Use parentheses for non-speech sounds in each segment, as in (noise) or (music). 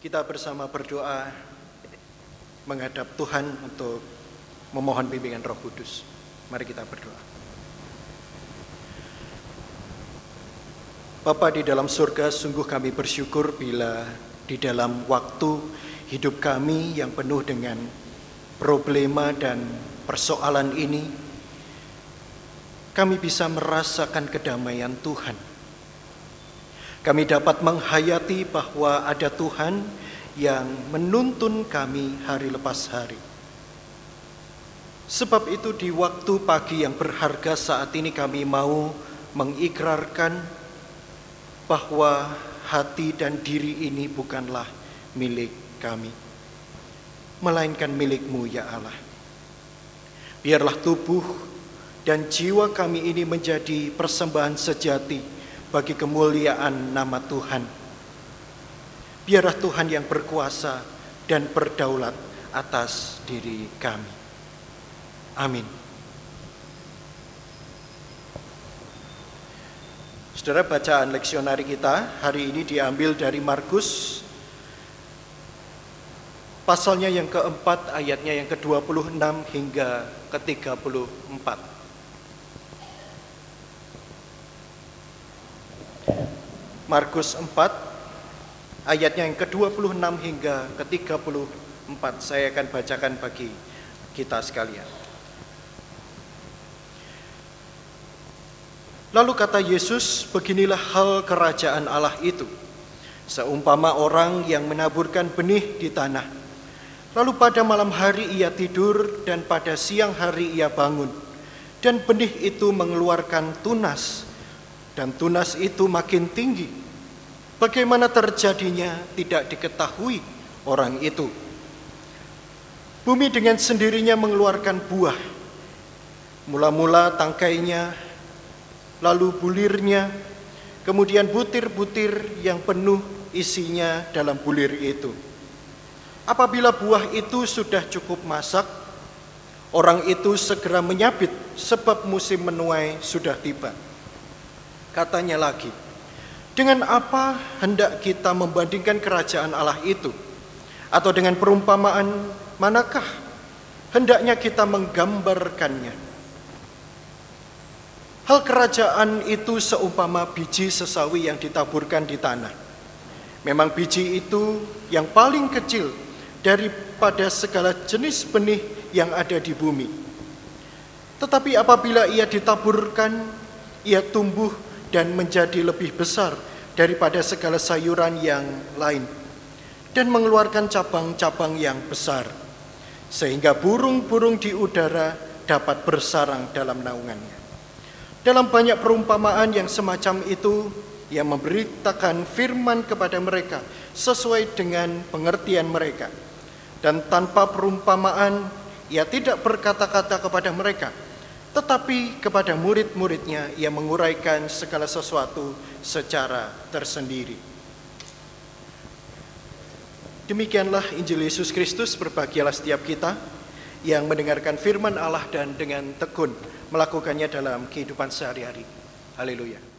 Kita bersama berdoa menghadap Tuhan untuk memohon bimbingan Roh Kudus. Mari kita berdoa. Bapa di dalam surga, sungguh kami bersyukur bila di dalam waktu hidup kami yang penuh dengan problema dan persoalan ini, kami bisa merasakan kedamaian Tuhan. Kami dapat menghayati bahwa ada Tuhan yang menuntun kami hari lepas hari. Sebab itu di waktu pagi yang berharga saat ini kami mau mengikrarkan bahwa hati dan diri ini bukanlah milik kami, melainkan milikmu ya Allah. Biarlah tubuh dan jiwa kami ini menjadi persembahan sejati bagi kemuliaan nama Tuhan. Biarlah Tuhan yang berkuasa dan berdaulat atas diri kami. Amin. Saudara bacaan leksionari kita hari ini diambil dari Markus pasalnya yang keempat ayatnya yang ke-26 hingga ke-34. Markus 4 ayatnya yang ke-26 hingga ke-34 saya akan bacakan bagi kita sekalian. Lalu kata Yesus, beginilah hal kerajaan Allah itu. Seumpama orang yang menaburkan benih di tanah. Lalu pada malam hari ia tidur dan pada siang hari ia bangun. Dan benih itu mengeluarkan tunas. Dan tunas itu makin tinggi. Bagaimana terjadinya tidak diketahui orang itu. Bumi dengan sendirinya mengeluarkan buah. Mula-mula tangkainya lalu bulirnya, kemudian butir-butir yang penuh isinya dalam bulir itu. Apabila buah itu sudah cukup masak, orang itu segera menyabit sebab musim menuai sudah tiba. Katanya lagi, dengan apa hendak kita membandingkan kerajaan Allah itu? Atau dengan perumpamaan manakah hendaknya kita menggambarkannya? Hal kerajaan itu seumpama biji sesawi yang ditaburkan di tanah. Memang biji itu yang paling kecil daripada segala jenis benih yang ada di bumi. Tetapi apabila ia ditaburkan, ia tumbuh dan menjadi lebih besar daripada segala sayuran yang lain dan mengeluarkan cabang-cabang yang besar sehingga burung-burung di udara dapat bersarang dalam naungannya. Dalam banyak perumpamaan yang semacam itu, ia memberitakan firman kepada mereka sesuai dengan pengertian mereka. Dan tanpa perumpamaan, ia tidak berkata-kata kepada mereka, tetapi kepada murid-muridnya ia menguraikan segala sesuatu secara tersendiri. Demikianlah Injil Yesus Kristus, berbahagialah setiap kita yang mendengarkan firman Allah dan dengan tekun melakukannya dalam kehidupan sehari-hari. Haleluya.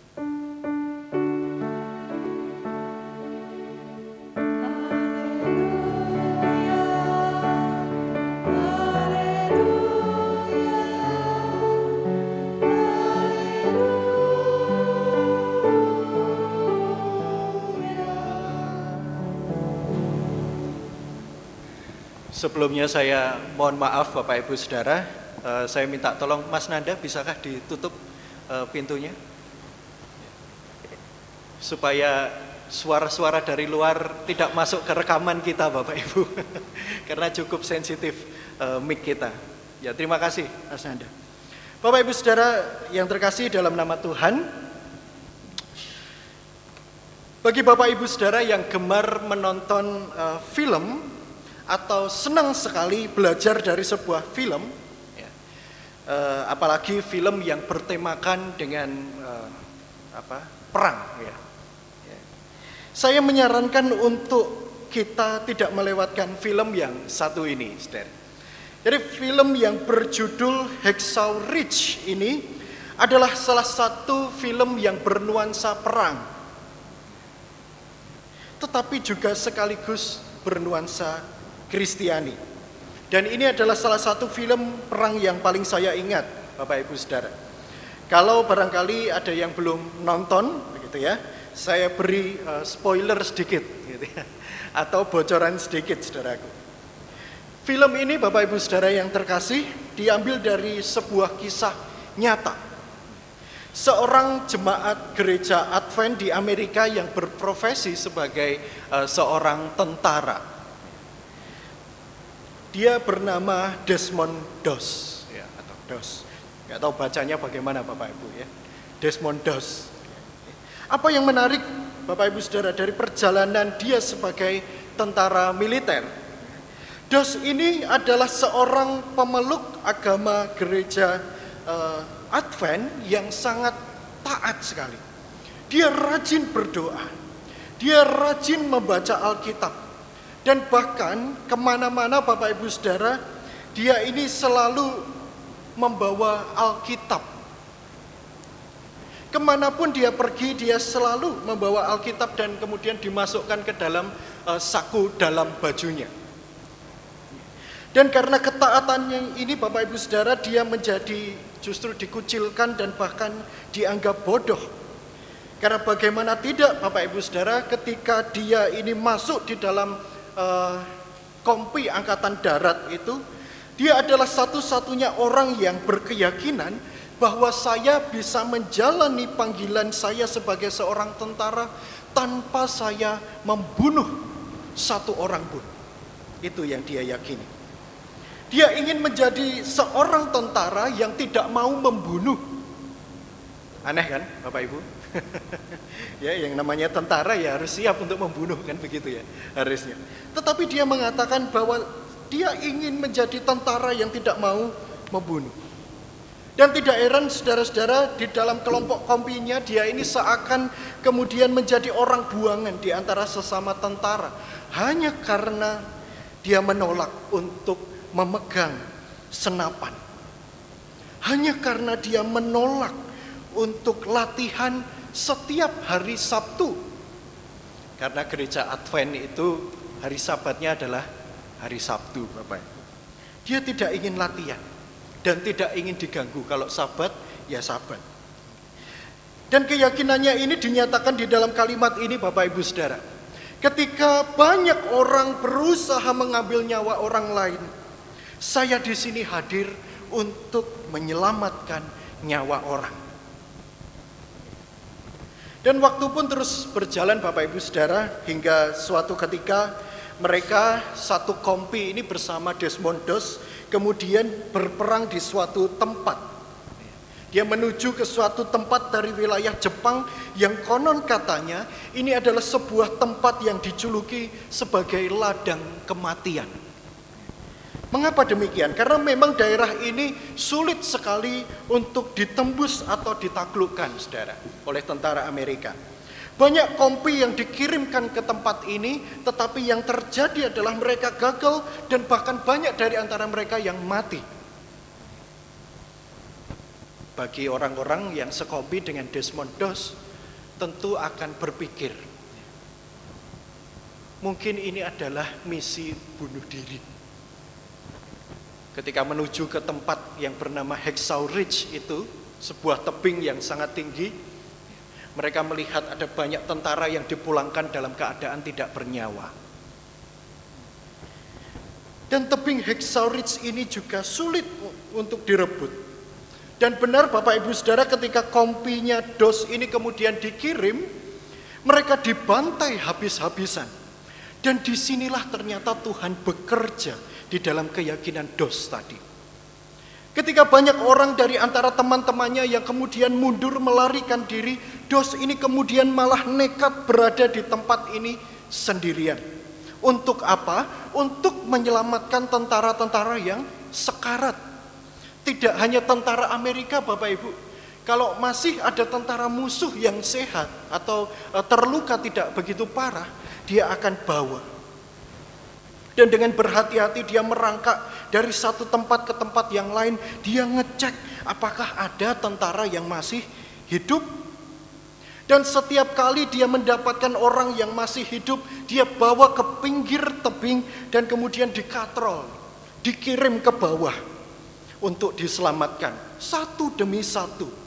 Sebelumnya saya mohon maaf Bapak Ibu Saudara Uh, saya minta tolong Mas Nanda bisakah ditutup uh, pintunya supaya suara-suara dari luar tidak masuk ke rekaman kita Bapak Ibu (laughs) karena cukup sensitif uh, mic kita. Ya terima kasih Mas Nanda. Bapak Ibu Saudara yang terkasih dalam nama Tuhan, bagi Bapak Ibu Saudara yang gemar menonton film atau senang sekali belajar dari sebuah film, uh, apalagi film yang bertemakan dengan uh, apa perang ya. ya. Saya menyarankan untuk kita tidak melewatkan film yang satu ini, saudara. Jadi film yang berjudul Hexaw Ridge ini adalah salah satu film yang bernuansa perang. tetapi juga sekaligus bernuansa Kristiani. Dan ini adalah salah satu film perang yang paling saya ingat, Bapak Ibu Saudara. Kalau barangkali ada yang belum nonton, begitu ya, saya beri uh, spoiler sedikit, gitu ya, atau bocoran sedikit, saudaraku. Film ini, Bapak Ibu Saudara yang terkasih, diambil dari sebuah kisah nyata seorang jemaat gereja Advent di Amerika yang berprofesi sebagai uh, seorang tentara. Dia bernama Desmond Doss ya, atau Doss. Gak tahu bacanya bagaimana Bapak Ibu ya. Desmond Doss. Apa yang menarik Bapak Ibu Saudara dari perjalanan dia sebagai tentara militer? Dos ini adalah seorang pemeluk agama gereja uh, Advent yang sangat taat sekali. Dia rajin berdoa, dia rajin membaca Alkitab, dan bahkan ke mana-mana Bapak Ibu Saudara, dia ini selalu membawa Alkitab. Ke mana pun dia pergi, dia selalu membawa Alkitab dan kemudian dimasukkan ke dalam uh, saku dalam bajunya. Dan karena ketaatannya ini Bapak Ibu Saudara dia menjadi justru dikucilkan dan bahkan dianggap bodoh. Karena bagaimana tidak Bapak Ibu Saudara ketika dia ini masuk di dalam uh, kompi angkatan darat itu dia adalah satu-satunya orang yang berkeyakinan bahwa saya bisa menjalani panggilan saya sebagai seorang tentara tanpa saya membunuh satu orang pun. Itu yang dia yakini. Dia ingin menjadi seorang tentara yang tidak mau membunuh. Aneh kan, Bapak Ibu? (laughs) ya, yang namanya tentara ya harus siap untuk membunuh kan begitu ya, harusnya. Tetapi dia mengatakan bahwa dia ingin menjadi tentara yang tidak mau membunuh. Dan tidak heran saudara-saudara di dalam kelompok kompinya dia ini seakan kemudian menjadi orang buangan di antara sesama tentara. Hanya karena dia menolak untuk memegang senapan. Hanya karena dia menolak untuk latihan setiap hari Sabtu. Karena gereja Advent itu hari sabatnya adalah hari Sabtu, Bapak. Dia tidak ingin latihan dan tidak ingin diganggu kalau sabat ya sabat. Dan keyakinannya ini dinyatakan di dalam kalimat ini Bapak Ibu Saudara. Ketika banyak orang berusaha mengambil nyawa orang lain, saya di sini hadir untuk menyelamatkan nyawa orang. Dan waktu pun terus berjalan Bapak Ibu Saudara hingga suatu ketika mereka satu kompi ini bersama Desmond Doss kemudian berperang di suatu tempat. Dia menuju ke suatu tempat dari wilayah Jepang yang konon katanya ini adalah sebuah tempat yang dijuluki sebagai ladang kematian. Mengapa demikian? Karena memang daerah ini sulit sekali untuk ditembus atau ditaklukkan, saudara, oleh tentara Amerika. Banyak kompi yang dikirimkan ke tempat ini, tetapi yang terjadi adalah mereka gagal dan bahkan banyak dari antara mereka yang mati. Bagi orang-orang yang sekompi dengan Desmond Doss, tentu akan berpikir, mungkin ini adalah misi bunuh diri ketika menuju ke tempat yang bernama Hexau Ridge itu, sebuah tebing yang sangat tinggi, mereka melihat ada banyak tentara yang dipulangkan dalam keadaan tidak bernyawa. Dan tebing Hexau Ridge ini juga sulit untuk direbut. Dan benar Bapak Ibu Saudara ketika kompinya dos ini kemudian dikirim, mereka dibantai habis-habisan. Dan di sinilah ternyata Tuhan bekerja di dalam keyakinan dos tadi. Ketika banyak orang dari antara teman-temannya yang kemudian mundur melarikan diri, dos ini kemudian malah nekat berada di tempat ini sendirian. Untuk apa? Untuk menyelamatkan tentara-tentara yang sekarat. Tidak hanya tentara Amerika Bapak Ibu. Kalau masih ada tentara musuh yang sehat atau eh, terluka tidak begitu parah, dia akan bawa dan dengan berhati-hati dia merangkak dari satu tempat ke tempat yang lain. Dia ngecek apakah ada tentara yang masih hidup. Dan setiap kali dia mendapatkan orang yang masih hidup, dia bawa ke pinggir tebing dan kemudian dikatrol, dikirim ke bawah untuk diselamatkan satu demi satu.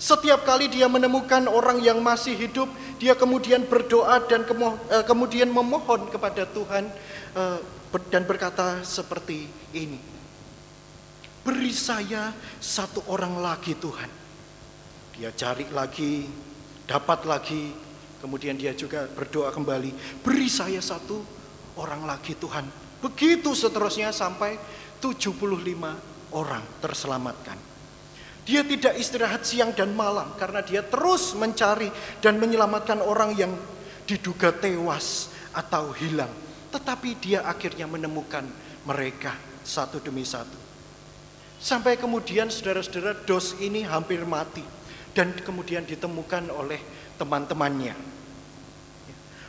Setiap kali dia menemukan orang yang masih hidup, dia kemudian berdoa dan eh, kemudian memohon kepada Tuhan eh, dan berkata seperti ini. Beri saya satu orang lagi Tuhan. Dia cari lagi, dapat lagi, kemudian dia juga berdoa kembali. Beri saya satu orang lagi Tuhan. Begitu seterusnya sampai 75 orang terselamatkan. Dia tidak istirahat siang dan malam karena dia terus mencari dan menyelamatkan orang yang diduga tewas atau hilang. Tetapi dia akhirnya menemukan mereka satu demi satu. Sampai kemudian saudara-saudara dos ini hampir mati dan kemudian ditemukan oleh teman-temannya.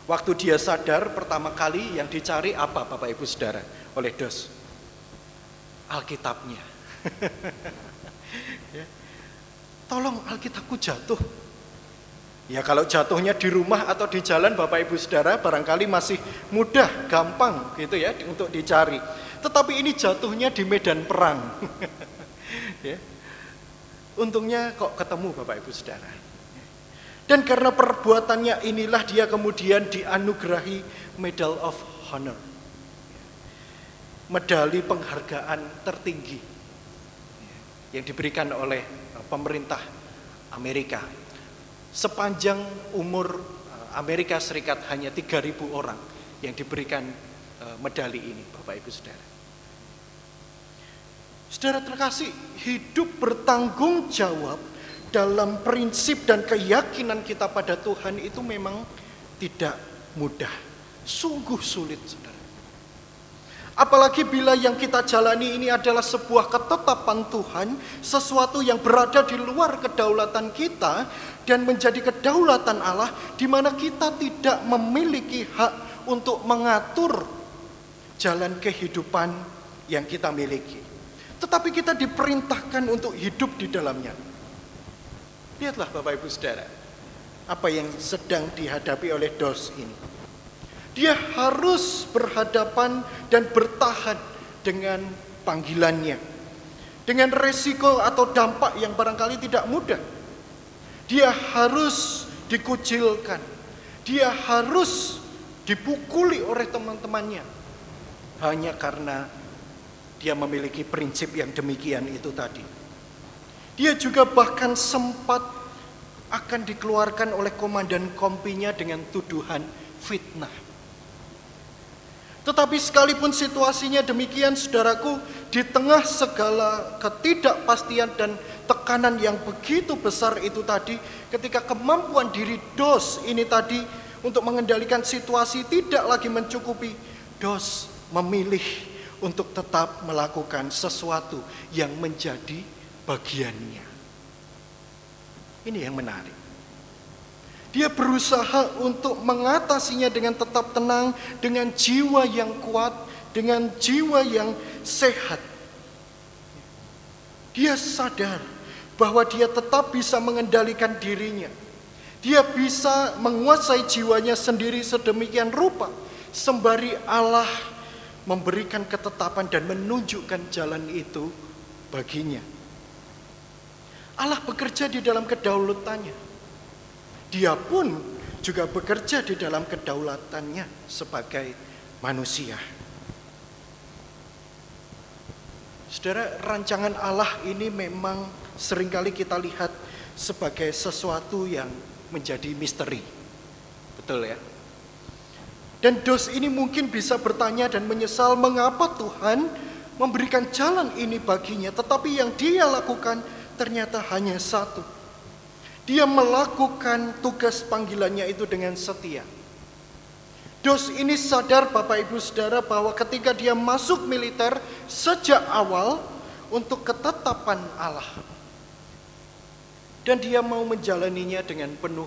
Waktu dia sadar pertama kali yang dicari apa Bapak Ibu Saudara oleh dos? Alkitabnya. (laughs) Tolong Alkitabku jatuh. Ya kalau jatuhnya di rumah atau di jalan Bapak Ibu Saudara barangkali masih mudah, gampang gitu ya untuk dicari. Tetapi ini jatuhnya di medan perang. (laughs) ya. Untungnya kok ketemu Bapak Ibu Saudara. Dan karena perbuatannya inilah dia kemudian dianugerahi Medal of Honor. Medali penghargaan tertinggi yang diberikan oleh pemerintah Amerika. Sepanjang umur uh, Amerika Serikat hanya 3000 orang yang diberikan uh, medali ini Bapak Ibu Saudara. Saudara terkasih, hidup bertanggung jawab dalam prinsip dan keyakinan kita pada Tuhan itu memang tidak mudah. Sungguh sulit. Apalagi bila yang kita jalani ini adalah sebuah ketetapan Tuhan, sesuatu yang berada di luar kedaulatan kita dan menjadi kedaulatan Allah di mana kita tidak memiliki hak untuk mengatur jalan kehidupan yang kita miliki. Tetapi kita diperintahkan untuk hidup di dalamnya. Lihatlah Bapak Ibu Saudara, apa yang sedang dihadapi oleh dos ini. Dia harus berhadapan dan bertahan dengan panggilannya. Dengan resiko atau dampak yang barangkali tidak mudah. Dia harus dikucilkan. Dia harus dipukuli oleh teman-temannya. Hanya karena dia memiliki prinsip yang demikian itu tadi. Dia juga bahkan sempat akan dikeluarkan oleh komandan kompinya dengan tuduhan fitnah. Tetapi sekalipun situasinya demikian saudaraku, di tengah segala ketidakpastian dan tekanan yang begitu besar itu tadi, ketika kemampuan diri dos ini tadi untuk mengendalikan situasi tidak lagi mencukupi, dos memilih untuk tetap melakukan sesuatu yang menjadi bagiannya. Ini yang menarik. Dia berusaha untuk mengatasinya dengan tetap tenang, dengan jiwa yang kuat, dengan jiwa yang sehat. Dia sadar bahwa dia tetap bisa mengendalikan dirinya. Dia bisa menguasai jiwanya sendiri sedemikian rupa, sembari Allah memberikan ketetapan dan menunjukkan jalan itu baginya. Allah bekerja di dalam kedaulatannya. Dia pun juga bekerja di dalam kedaulatannya sebagai manusia. Saudara, rancangan Allah ini memang sering kali kita lihat sebagai sesuatu yang menjadi misteri. Betul ya? Dan dos ini mungkin bisa bertanya dan menyesal mengapa Tuhan memberikan jalan ini baginya. Tetapi yang dia lakukan ternyata hanya satu dia melakukan tugas panggilannya itu dengan setia. Dos ini sadar Bapak Ibu Saudara bahwa ketika dia masuk militer sejak awal untuk ketetapan Allah. Dan dia mau menjalaninya dengan penuh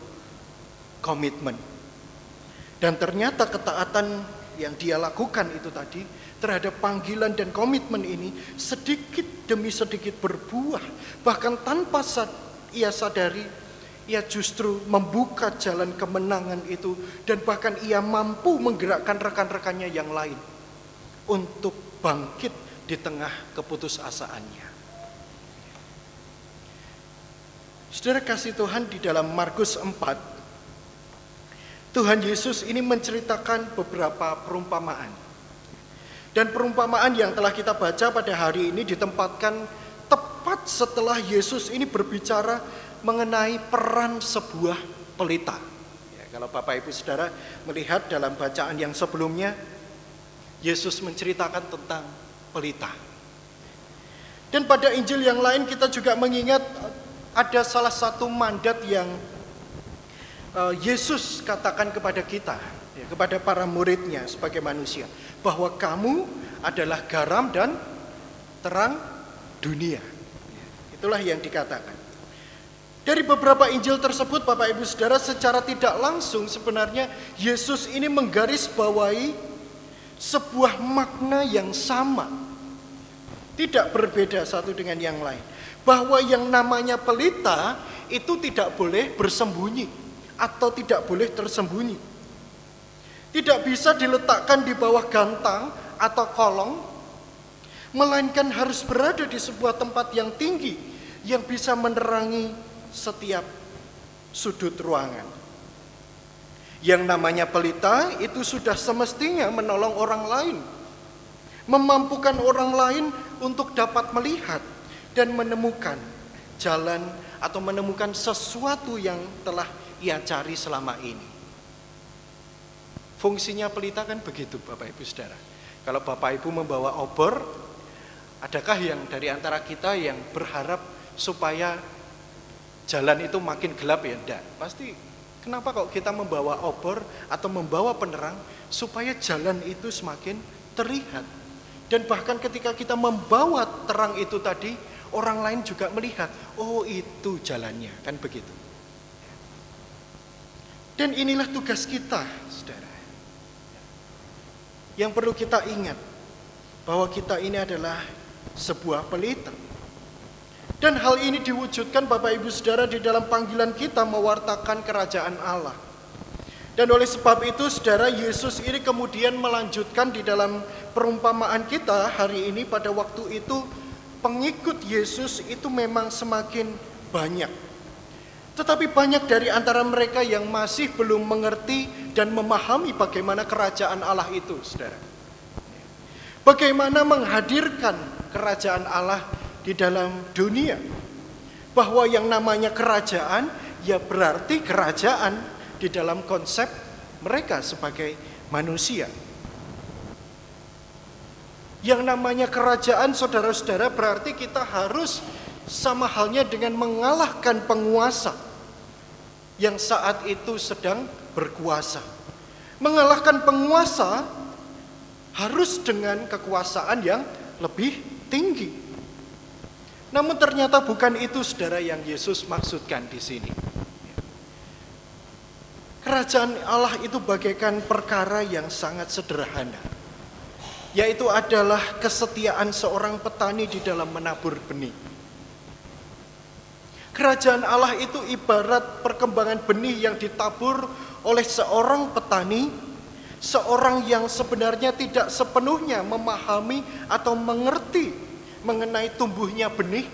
komitmen. Dan ternyata ketaatan yang dia lakukan itu tadi terhadap panggilan dan komitmen ini sedikit demi sedikit berbuah. Bahkan tanpa ia sadari ia justru membuka jalan kemenangan itu dan bahkan ia mampu menggerakkan rekan-rekannya yang lain untuk bangkit di tengah keputusasaannya. Saudara kasih Tuhan di dalam Markus 4 Tuhan Yesus ini menceritakan beberapa perumpamaan. Dan perumpamaan yang telah kita baca pada hari ini ditempatkan tepat setelah Yesus ini berbicara mengenai peran sebuah pelita. Ya, kalau Bapak Ibu Saudara melihat dalam bacaan yang sebelumnya, Yesus menceritakan tentang pelita. Dan pada Injil yang lain kita juga mengingat ada salah satu mandat yang uh, Yesus katakan kepada kita, ya, kepada para muridnya sebagai manusia, bahwa kamu adalah garam dan terang dunia. Itulah yang dikatakan. Dari beberapa Injil tersebut Bapak Ibu Saudara secara tidak langsung sebenarnya Yesus ini menggarisbawahi sebuah makna yang sama. Tidak berbeda satu dengan yang lain. Bahwa yang namanya pelita itu tidak boleh bersembunyi atau tidak boleh tersembunyi. Tidak bisa diletakkan di bawah gantang atau kolong melainkan harus berada di sebuah tempat yang tinggi yang bisa menerangi setiap sudut ruangan. Yang namanya pelita itu sudah semestinya menolong orang lain, memampukan orang lain untuk dapat melihat dan menemukan jalan atau menemukan sesuatu yang telah ia cari selama ini. Fungsinya pelita kan begitu Bapak Ibu Saudara. Kalau Bapak Ibu membawa obor, adakah yang dari antara kita yang berharap supaya jalan itu makin gelap ya enggak. Pasti kenapa kok kita membawa obor atau membawa penerang supaya jalan itu semakin terlihat. Dan bahkan ketika kita membawa terang itu tadi, orang lain juga melihat, oh itu jalannya, kan begitu. Dan inilah tugas kita, saudara. Yang perlu kita ingat, bahwa kita ini adalah sebuah pelita dan hal ini diwujudkan Bapak Ibu Saudara di dalam panggilan kita mewartakan kerajaan Allah. Dan oleh sebab itu Saudara Yesus ini kemudian melanjutkan di dalam perumpamaan kita hari ini pada waktu itu pengikut Yesus itu memang semakin banyak. Tetapi banyak dari antara mereka yang masih belum mengerti dan memahami bagaimana kerajaan Allah itu, Saudara. Bagaimana menghadirkan kerajaan Allah di dalam dunia. Bahwa yang namanya kerajaan ya berarti kerajaan di dalam konsep mereka sebagai manusia. Yang namanya kerajaan saudara-saudara berarti kita harus sama halnya dengan mengalahkan penguasa yang saat itu sedang berkuasa. Mengalahkan penguasa harus dengan kekuasaan yang lebih tinggi. Namun ternyata bukan itu saudara yang Yesus maksudkan di sini. Kerajaan Allah itu bagaikan perkara yang sangat sederhana. Yaitu adalah kesetiaan seorang petani di dalam menabur benih. Kerajaan Allah itu ibarat perkembangan benih yang ditabur oleh seorang petani, seorang yang sebenarnya tidak sepenuhnya memahami atau mengerti mengenai tumbuhnya benih,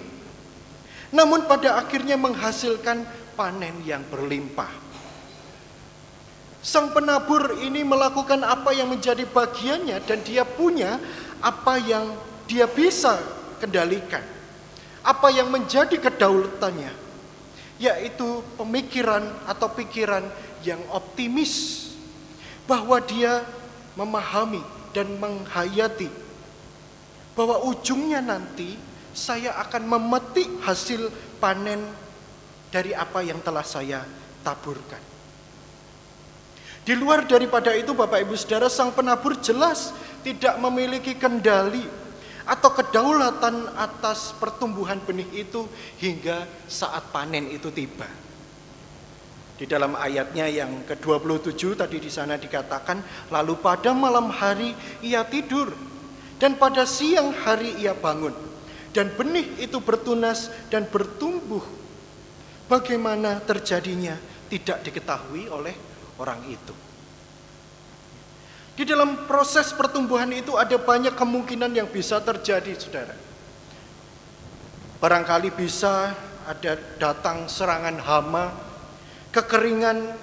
namun pada akhirnya menghasilkan panen yang berlimpah. Sang penabur ini melakukan apa yang menjadi bagiannya dan dia punya apa yang dia bisa kendalikan. Apa yang menjadi kedaulatannya yaitu pemikiran atau pikiran yang optimis bahwa dia memahami dan menghayati bahwa ujungnya nanti saya akan memetik hasil panen dari apa yang telah saya taburkan. Di luar daripada itu Bapak Ibu Saudara sang penabur jelas tidak memiliki kendali atau kedaulatan atas pertumbuhan benih itu hingga saat panen itu tiba. Di dalam ayatnya yang ke-27 tadi di sana dikatakan, lalu pada malam hari ia tidur dan pada siang hari ia bangun. Dan benih itu bertunas dan bertumbuh. bagaimana terjadinya tidak diketahui oleh orang itu. Di dalam proses pertumbuhan itu ada banyak kemungkinan yang bisa terjadi, saudara. Barangkali bisa ada datang serangan hama, kekeringan,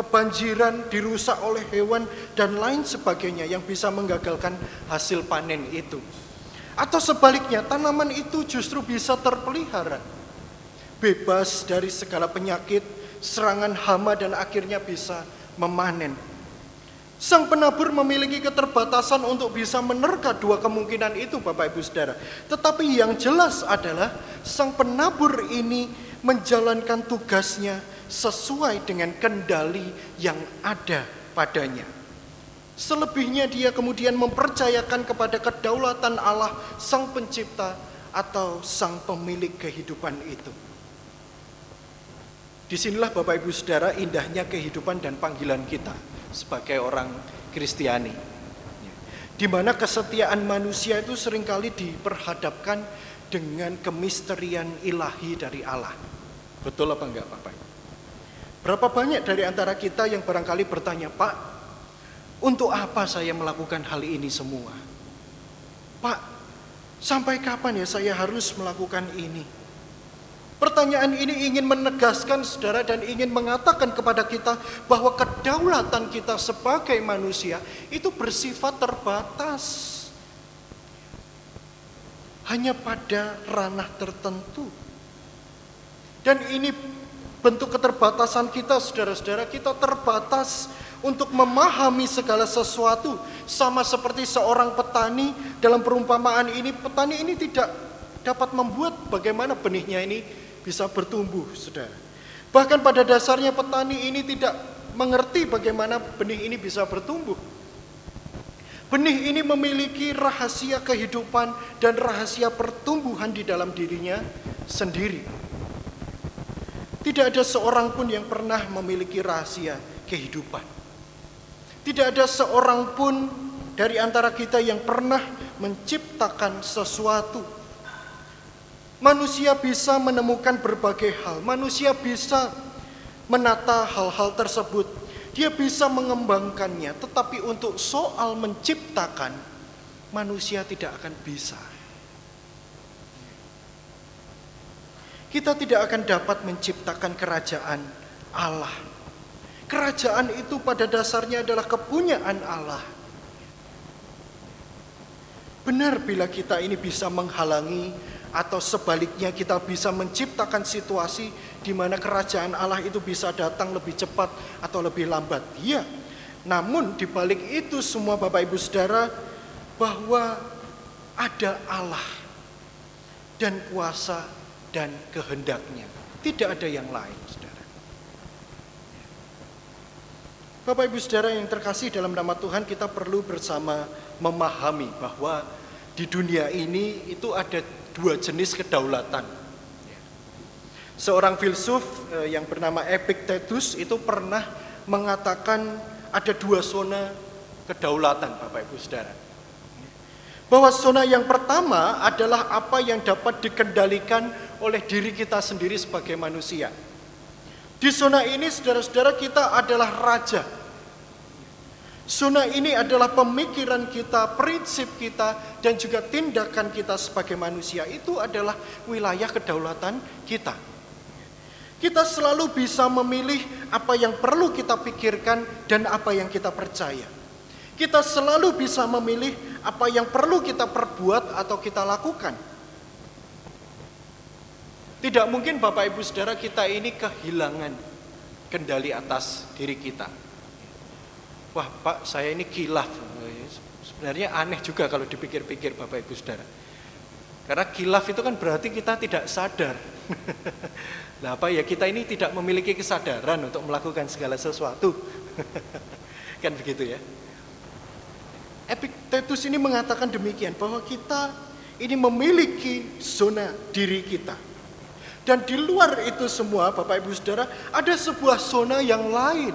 kebanjiran, dirusak oleh hewan, dan lain sebagainya yang bisa menggagalkan hasil panen itu. Atau sebaliknya, tanaman itu justru bisa terpelihara, bebas dari segala penyakit, serangan hama, dan akhirnya bisa memanen. Sang penabur memiliki keterbatasan untuk bisa menerka dua kemungkinan itu Bapak Ibu Saudara. Tetapi yang jelas adalah sang penabur ini menjalankan tugasnya sesuai dengan kendali yang ada padanya. Selebihnya dia kemudian mempercayakan kepada kedaulatan Allah sang pencipta atau sang pemilik kehidupan itu. Di sinilah Bapak Ibu Saudara indahnya kehidupan dan panggilan kita sebagai orang Kristiani. Di mana kesetiaan manusia itu sering kali diperhadapkan dengan kemisterian ilahi dari Allah. Betul apa enggak Bapak? Berapa banyak dari antara kita yang barangkali bertanya, Pak, untuk apa saya melakukan hal ini semua? Pak, sampai kapan ya saya harus melakukan ini? Pertanyaan ini ingin menegaskan saudara dan ingin mengatakan kepada kita bahwa kedaulatan kita sebagai manusia itu bersifat terbatas. Hanya pada ranah tertentu. Dan ini bentuk keterbatasan kita, saudara-saudara, kita terbatas untuk memahami segala sesuatu. Sama seperti seorang petani dalam perumpamaan ini, petani ini tidak dapat membuat bagaimana benihnya ini bisa bertumbuh, saudara. Bahkan pada dasarnya petani ini tidak mengerti bagaimana benih ini bisa bertumbuh. Benih ini memiliki rahasia kehidupan dan rahasia pertumbuhan di dalam dirinya sendiri. Tidak ada seorang pun yang pernah memiliki rahasia kehidupan. Tidak ada seorang pun dari antara kita yang pernah menciptakan sesuatu. Manusia bisa menemukan berbagai hal, manusia bisa menata hal-hal tersebut, dia bisa mengembangkannya, tetapi untuk soal menciptakan, manusia tidak akan bisa. Kita tidak akan dapat menciptakan kerajaan Allah. Kerajaan itu pada dasarnya adalah kepunyaan Allah. Benar bila kita ini bisa menghalangi atau sebaliknya kita bisa menciptakan situasi di mana kerajaan Allah itu bisa datang lebih cepat atau lebih lambat. Iya. Namun di balik itu semua Bapak Ibu Saudara bahwa ada Allah dan kuasa dan kehendaknya. Tidak ada yang lain, saudara. Bapak Ibu Saudara yang terkasih dalam nama Tuhan kita perlu bersama memahami bahwa di dunia ini itu ada dua jenis kedaulatan. Seorang filsuf eh, yang bernama Epictetus itu pernah mengatakan ada dua zona kedaulatan Bapak Ibu Saudara. Bahwa zona yang pertama adalah apa yang dapat dikendalikan oleh diri kita sendiri sebagai manusia. Di zona ini saudara-saudara kita adalah raja. Zona ini adalah pemikiran kita, prinsip kita, dan juga tindakan kita sebagai manusia. Itu adalah wilayah kedaulatan kita. Kita selalu bisa memilih apa yang perlu kita pikirkan dan apa yang kita percaya. Kita selalu bisa memilih apa yang perlu kita perbuat atau kita lakukan. Tidak mungkin Bapak Ibu Saudara kita ini kehilangan kendali atas diri kita. Wah Pak saya ini kilaf. Sebenarnya aneh juga kalau dipikir-pikir Bapak Ibu Saudara. Karena kilaf itu kan berarti kita tidak sadar. (laughs) nah apa ya kita ini tidak memiliki kesadaran untuk melakukan segala sesuatu. (laughs) kan begitu ya. Epictetus ini mengatakan demikian bahwa kita ini memiliki zona diri kita dan di luar itu semua, Bapak Ibu Saudara, ada sebuah zona yang lain.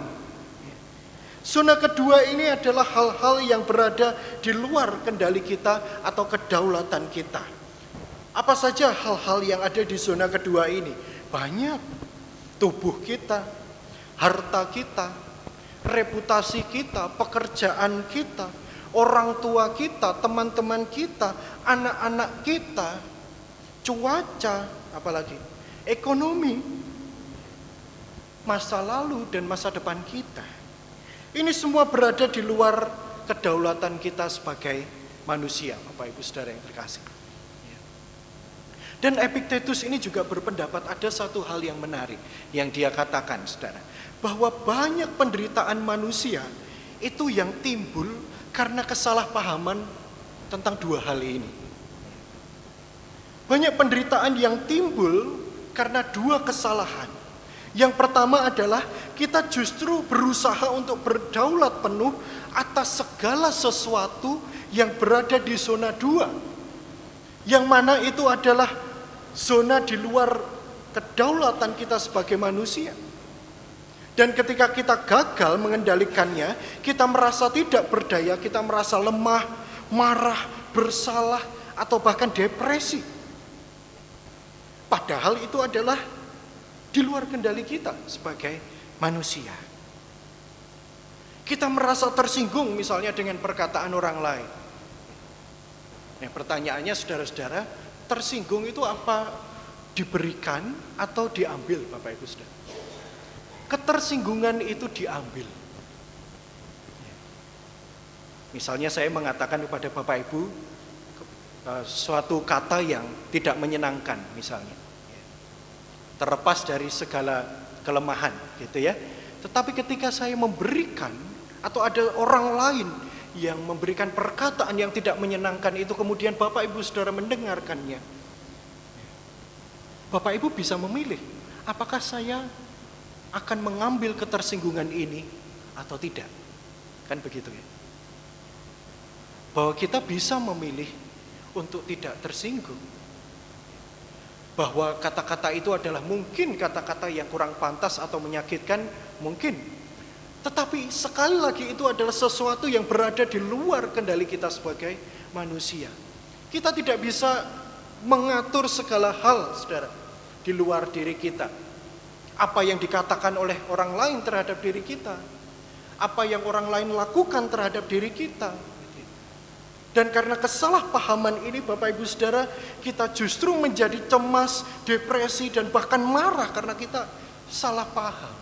Zona kedua ini adalah hal-hal yang berada di luar kendali kita atau kedaulatan kita. Apa saja hal-hal yang ada di zona kedua ini? Banyak. tubuh kita, harta kita, reputasi kita, pekerjaan kita, orang tua kita, teman-teman kita, anak-anak kita, cuaca, apalagi ekonomi, masa lalu dan masa depan kita. Ini semua berada di luar kedaulatan kita sebagai manusia, Bapak Ibu Saudara yang terkasih. Dan Epictetus ini juga berpendapat ada satu hal yang menarik yang dia katakan, Saudara, bahwa banyak penderitaan manusia itu yang timbul karena kesalahpahaman tentang dua hal ini. Banyak penderitaan yang timbul karena dua kesalahan. Yang pertama adalah kita justru berusaha untuk berdaulat penuh atas segala sesuatu yang berada di zona dua. Yang mana itu adalah zona di luar kedaulatan kita sebagai manusia. Dan ketika kita gagal mengendalikannya, kita merasa tidak berdaya, kita merasa lemah, marah, bersalah, atau bahkan depresi. Padahal itu adalah di luar kendali kita sebagai manusia. Kita merasa tersinggung misalnya dengan perkataan orang lain. Nah, pertanyaannya saudara-saudara, tersinggung itu apa diberikan atau diambil Bapak Ibu Saudara? ketersinggungan itu diambil. Misalnya saya mengatakan kepada Bapak Ibu eh, suatu kata yang tidak menyenangkan misalnya. Terlepas dari segala kelemahan gitu ya. Tetapi ketika saya memberikan atau ada orang lain yang memberikan perkataan yang tidak menyenangkan itu kemudian Bapak Ibu Saudara mendengarkannya. Bapak Ibu bisa memilih apakah saya akan mengambil ketersinggungan ini atau tidak. Kan begitu ya. Bahwa kita bisa memilih untuk tidak tersinggung. Bahwa kata-kata itu adalah mungkin kata-kata yang kurang pantas atau menyakitkan, mungkin. Tetapi sekali lagi itu adalah sesuatu yang berada di luar kendali kita sebagai manusia. Kita tidak bisa mengatur segala hal, saudara, di luar diri kita apa yang dikatakan oleh orang lain terhadap diri kita, apa yang orang lain lakukan terhadap diri kita. Dan karena kesalahpahaman ini Bapak Ibu Saudara, kita justru menjadi cemas, depresi dan bahkan marah karena kita salah paham.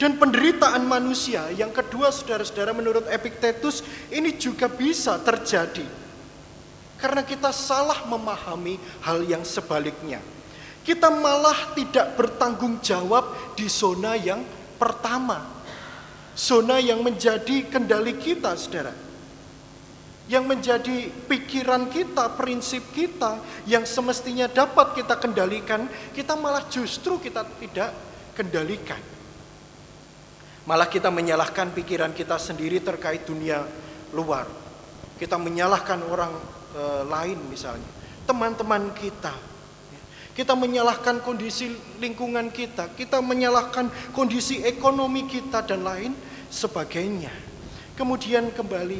Dan penderitaan manusia yang kedua saudara-saudara menurut Epictetus ini juga bisa terjadi. Karena kita salah memahami hal yang sebaliknya. Kita malah tidak bertanggung jawab di zona yang pertama. Zona yang menjadi kendali kita, saudara. Yang menjadi pikiran kita, prinsip kita, yang semestinya dapat kita kendalikan, kita malah justru kita tidak kendalikan. Malah kita menyalahkan pikiran kita sendiri terkait dunia luar. Kita menyalahkan orang e, lain misalnya, teman-teman kita, kita menyalahkan kondisi lingkungan kita, kita menyalahkan kondisi ekonomi kita dan lain sebagainya. Kemudian kembali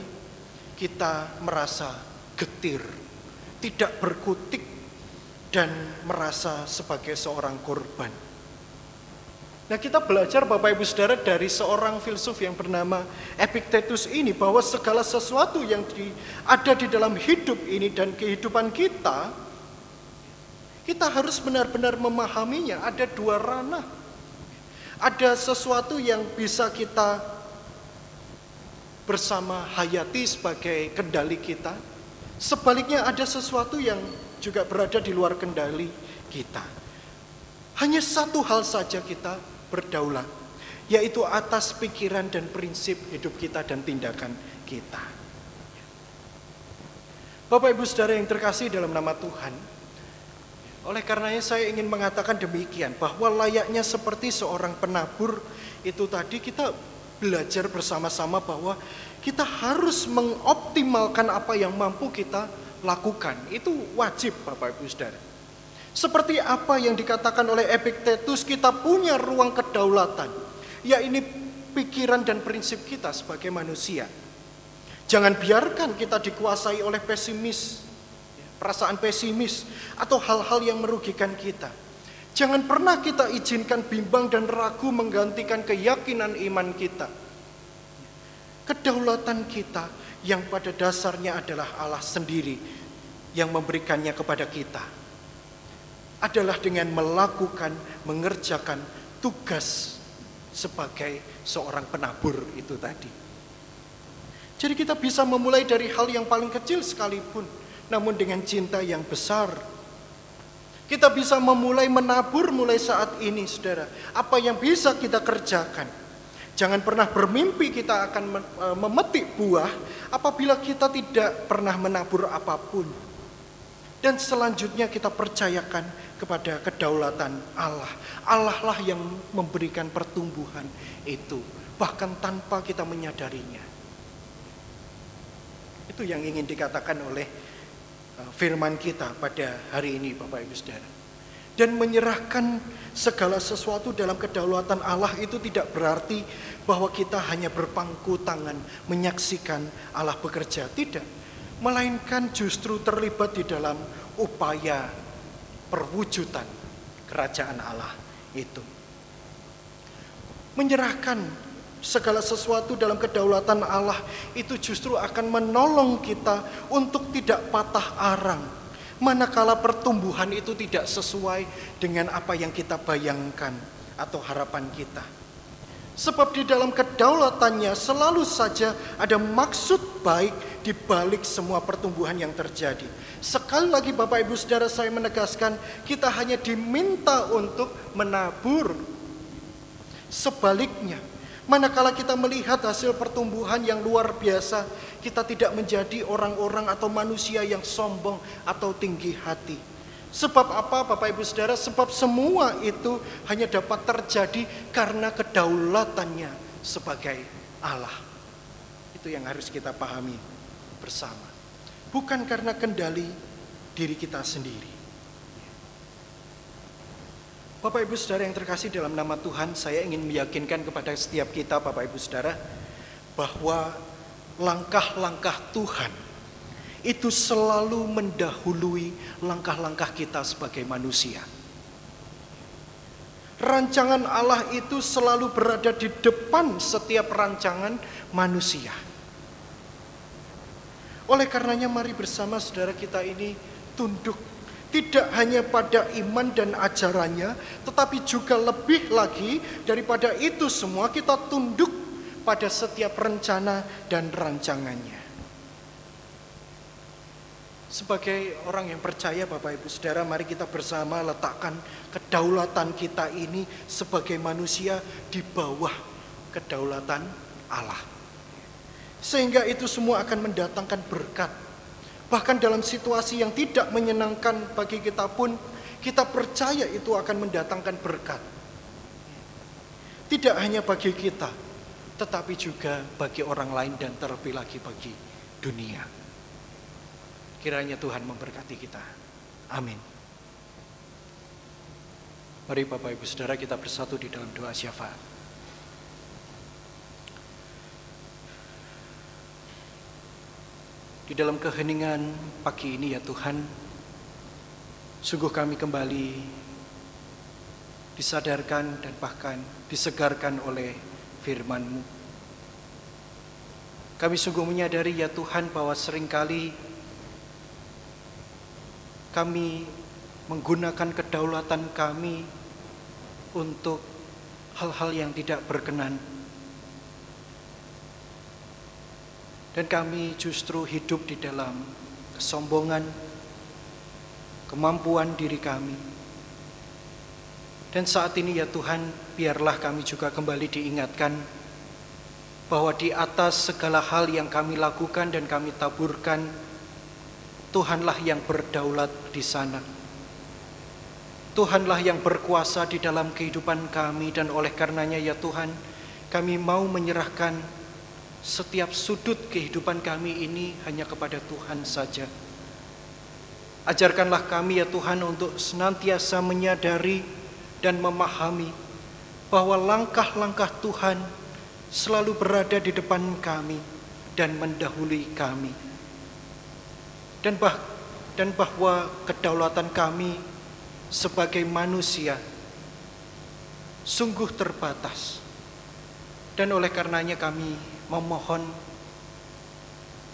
kita merasa getir, tidak berkutik dan merasa sebagai seorang korban. Nah kita belajar Bapak Ibu Saudara dari seorang filsuf yang bernama Epictetus ini bahwa segala sesuatu yang di, ada di dalam hidup ini dan kehidupan kita kita harus benar-benar memahaminya. Ada dua ranah. Ada sesuatu yang bisa kita bersama hayati sebagai kendali kita. Sebaliknya ada sesuatu yang juga berada di luar kendali kita. Hanya satu hal saja kita berdaulat, yaitu atas pikiran dan prinsip hidup kita dan tindakan kita. Bapak Ibu Saudara yang terkasih dalam nama Tuhan, oleh karenanya saya ingin mengatakan demikian bahwa layaknya seperti seorang penabur itu tadi kita belajar bersama-sama bahwa kita harus mengoptimalkan apa yang mampu kita lakukan. Itu wajib Bapak Ibu Saudara. Seperti apa yang dikatakan oleh Epictetus, kita punya ruang kedaulatan. Ya ini pikiran dan prinsip kita sebagai manusia. Jangan biarkan kita dikuasai oleh pesimis, perasaan pesimis atau hal-hal yang merugikan kita. Jangan pernah kita izinkan bimbang dan ragu menggantikan keyakinan iman kita. Kedaulatan kita yang pada dasarnya adalah Allah sendiri yang memberikannya kepada kita. Adalah dengan melakukan, mengerjakan tugas sebagai seorang penabur itu tadi. Jadi kita bisa memulai dari hal yang paling kecil sekalipun, namun dengan cinta yang besar kita bisa memulai menabur mulai saat ini, saudara. Apa yang bisa kita kerjakan? Jangan pernah bermimpi kita akan e, memetik buah apabila kita tidak pernah menabur apa pun. Dan selanjutnya kita percayakan kepada kedaulatan Allah. Allah lah yang memberikan pertumbuhan itu, bahkan tanpa kita menyadarinya. Itu yang ingin dikatakan oleh firman kita pada hari ini Bapak Ibu Saudara. Dan menyerahkan segala sesuatu dalam kedaulatan Allah itu tidak berarti bahwa kita hanya berpangku tangan menyaksikan Allah bekerja. Tidak. Melainkan justru terlibat di dalam upaya perwujudan kerajaan Allah itu. Menyerahkan segala sesuatu dalam kedaulatan Allah itu justru akan menolong kita untuk tidak patah arang. Manakala pertumbuhan itu tidak sesuai dengan apa yang kita bayangkan atau harapan kita. Sebab di dalam kedaulatannya selalu saja ada maksud baik di balik semua pertumbuhan yang terjadi. Sekali lagi Bapak Ibu Saudara saya menegaskan kita hanya diminta untuk menabur. Sebaliknya Manakala kita melihat hasil pertumbuhan yang luar biasa, kita tidak menjadi orang-orang atau manusia yang sombong atau tinggi hati. Sebab apa Bapak Ibu Saudara? Sebab semua itu hanya dapat terjadi karena kedaulatannya sebagai Allah. Itu yang harus kita pahami bersama. Bukan karena kendali diri kita sendiri. Bapak Ibu Saudara yang terkasih dalam nama Tuhan, saya ingin meyakinkan kepada setiap kita Bapak Ibu Saudara bahwa langkah-langkah Tuhan itu selalu mendahului langkah-langkah kita sebagai manusia. Rancangan Allah itu selalu berada di depan setiap rancangan manusia. Oleh karenanya mari bersama saudara kita ini tunduk tidak hanya pada iman dan ajarannya, tetapi juga lebih lagi daripada itu semua kita tunduk pada setiap rencana dan rancangannya. Sebagai orang yang percaya Bapak Ibu Saudara, mari kita bersama letakkan kedaulatan kita ini sebagai manusia di bawah kedaulatan Allah. Sehingga itu semua akan mendatangkan berkat Bahkan dalam situasi yang tidak menyenangkan bagi kita pun, kita percaya itu akan mendatangkan berkat. Tidak hanya bagi kita, tetapi juga bagi orang lain dan terlebih lagi bagi dunia. Kiranya Tuhan memberkati kita. Amin. Mari Bapak Ibu Saudara kita bersatu di dalam doa syafaat. Di dalam keheningan pagi ini ya Tuhan, sungguh kami kembali disadarkan dan bahkan disegarkan oleh firman-Mu. Kami sungguh menyadari ya Tuhan bahwa sering kali kami menggunakan kedaulatan kami untuk hal-hal yang tidak berkenan Dan kami justru hidup di dalam kesombongan, kemampuan diri kami. Dan saat ini ya Tuhan, biarlah kami juga kembali diingatkan bahwa di atas segala hal yang kami lakukan dan kami taburkan, Tuhanlah yang berdaulat di sana. Tuhanlah yang berkuasa di dalam kehidupan kami dan oleh karenanya ya Tuhan, kami mau menyerahkan setiap sudut kehidupan kami ini hanya kepada Tuhan saja. Ajarkanlah kami ya Tuhan untuk senantiasa menyadari dan memahami bahwa langkah-langkah Tuhan selalu berada di depan kami dan mendahului kami. Dan bah dan bahwa kedaulatan kami sebagai manusia sungguh terbatas. Dan oleh karenanya kami memohon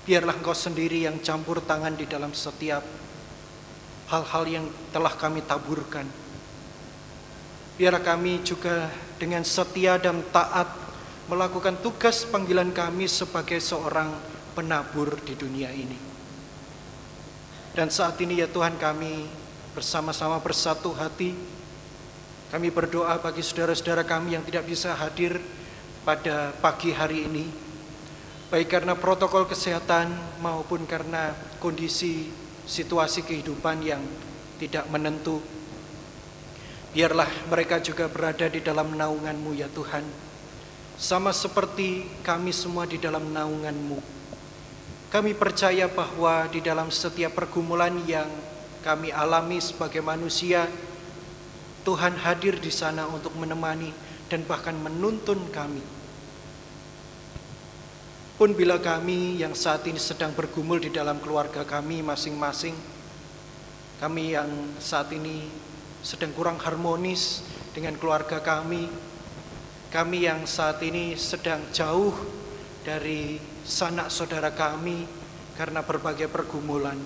biarlah engkau sendiri yang campur tangan di dalam setiap hal-hal yang telah kami taburkan. Biarlah kami juga dengan setia dan taat melakukan tugas panggilan kami sebagai seorang penabur di dunia ini. Dan saat ini ya Tuhan kami bersama-sama bersatu hati kami berdoa bagi saudara-saudara kami yang tidak bisa hadir pada pagi hari ini, baik karena protokol kesehatan maupun karena kondisi situasi kehidupan yang tidak menentu. Biarlah mereka juga berada di dalam naungan-Mu ya Tuhan, sama seperti kami semua di dalam naungan-Mu. Kami percaya bahwa di dalam setiap pergumulan yang kami alami sebagai manusia, Tuhan hadir di sana untuk menemani dan bahkan menuntun kami. Pun bila kami yang saat ini sedang bergumul di dalam keluarga kami masing-masing, kami yang saat ini sedang kurang harmonis dengan keluarga kami, kami yang saat ini sedang jauh dari sanak saudara kami karena berbagai pergumulan.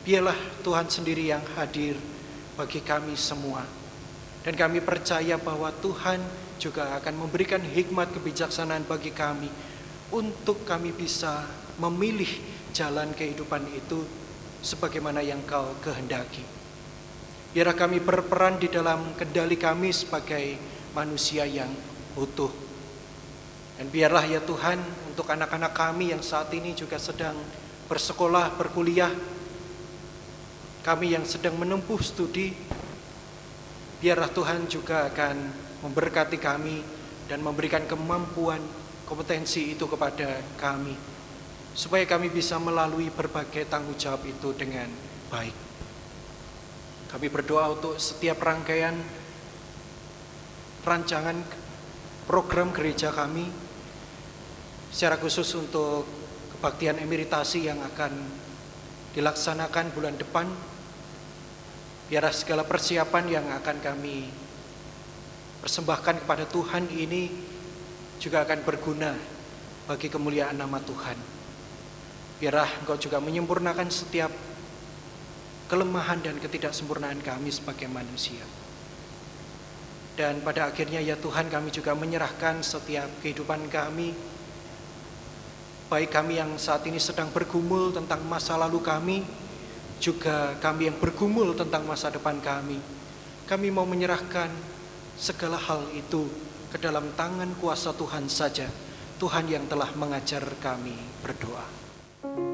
Biarlah Tuhan sendiri yang hadir bagi kami semua. Dan kami percaya bahwa Tuhan juga akan memberikan hikmat kebijaksanaan bagi kami untuk kami bisa memilih jalan kehidupan itu sebagaimana yang kau kehendaki. Biarlah kami berperan di dalam kendali kami sebagai manusia yang utuh. Dan biarlah ya Tuhan untuk anak-anak kami yang saat ini juga sedang bersekolah, berkuliah, kami yang sedang menempuh studi, biarlah Tuhan juga akan memberkati kami dan memberikan kemampuan kompetensi itu kepada kami supaya kami bisa melalui berbagai tanggung jawab itu dengan baik. Kami berdoa untuk setiap rangkaian rancangan program gereja kami secara khusus untuk kebaktian emeritasi yang akan dilaksanakan bulan depan Biarlah segala persiapan yang akan kami persembahkan kepada Tuhan ini juga akan berguna bagi kemuliaan nama Tuhan. Biarlah Engkau juga menyempurnakan setiap kelemahan dan ketidaksempurnaan kami sebagai manusia. Dan pada akhirnya ya Tuhan kami juga menyerahkan setiap kehidupan kami Baik kami yang saat ini sedang bergumul tentang masa lalu kami juga kami yang bergumul tentang masa depan kami. Kami mau menyerahkan segala hal itu ke dalam tangan kuasa Tuhan saja. Tuhan yang telah mengajar kami berdoa.